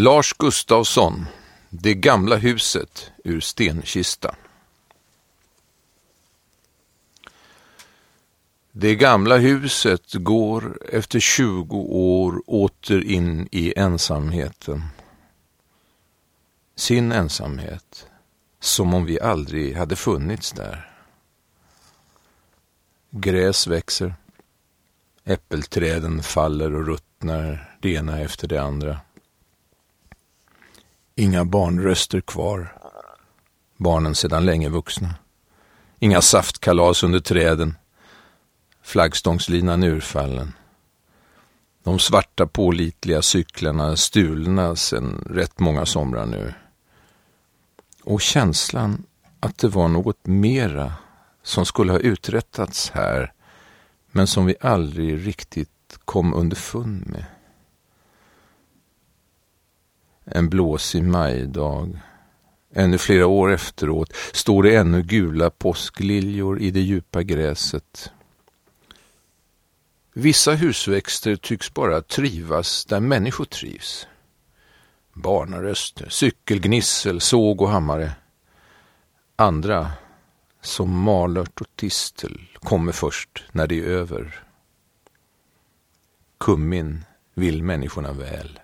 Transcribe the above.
Lars Gustafsson, Det gamla huset ur Stenkista. Det gamla huset går efter 20 år åter in i ensamheten. Sin ensamhet, som om vi aldrig hade funnits där. Gräs växer. Äppelträden faller och ruttnar det ena efter det andra. Inga barnröster kvar. Barnen sedan länge vuxna. Inga saftkalas under träden. Flaggstångslinan urfallen. De svarta pålitliga cyklarna stulna sedan rätt många somrar nu. Och känslan att det var något mera som skulle ha uträttats här men som vi aldrig riktigt kom underfund med. En blåsig majdag. Ännu flera år efteråt står det ännu gula påskliljor i det djupa gräset. Vissa husväxter tycks bara trivas där människor trivs. Barnaröster, cykelgnissel, såg och hammare. Andra, som malört och tistel, kommer först när det är över. Kummin vill människorna väl.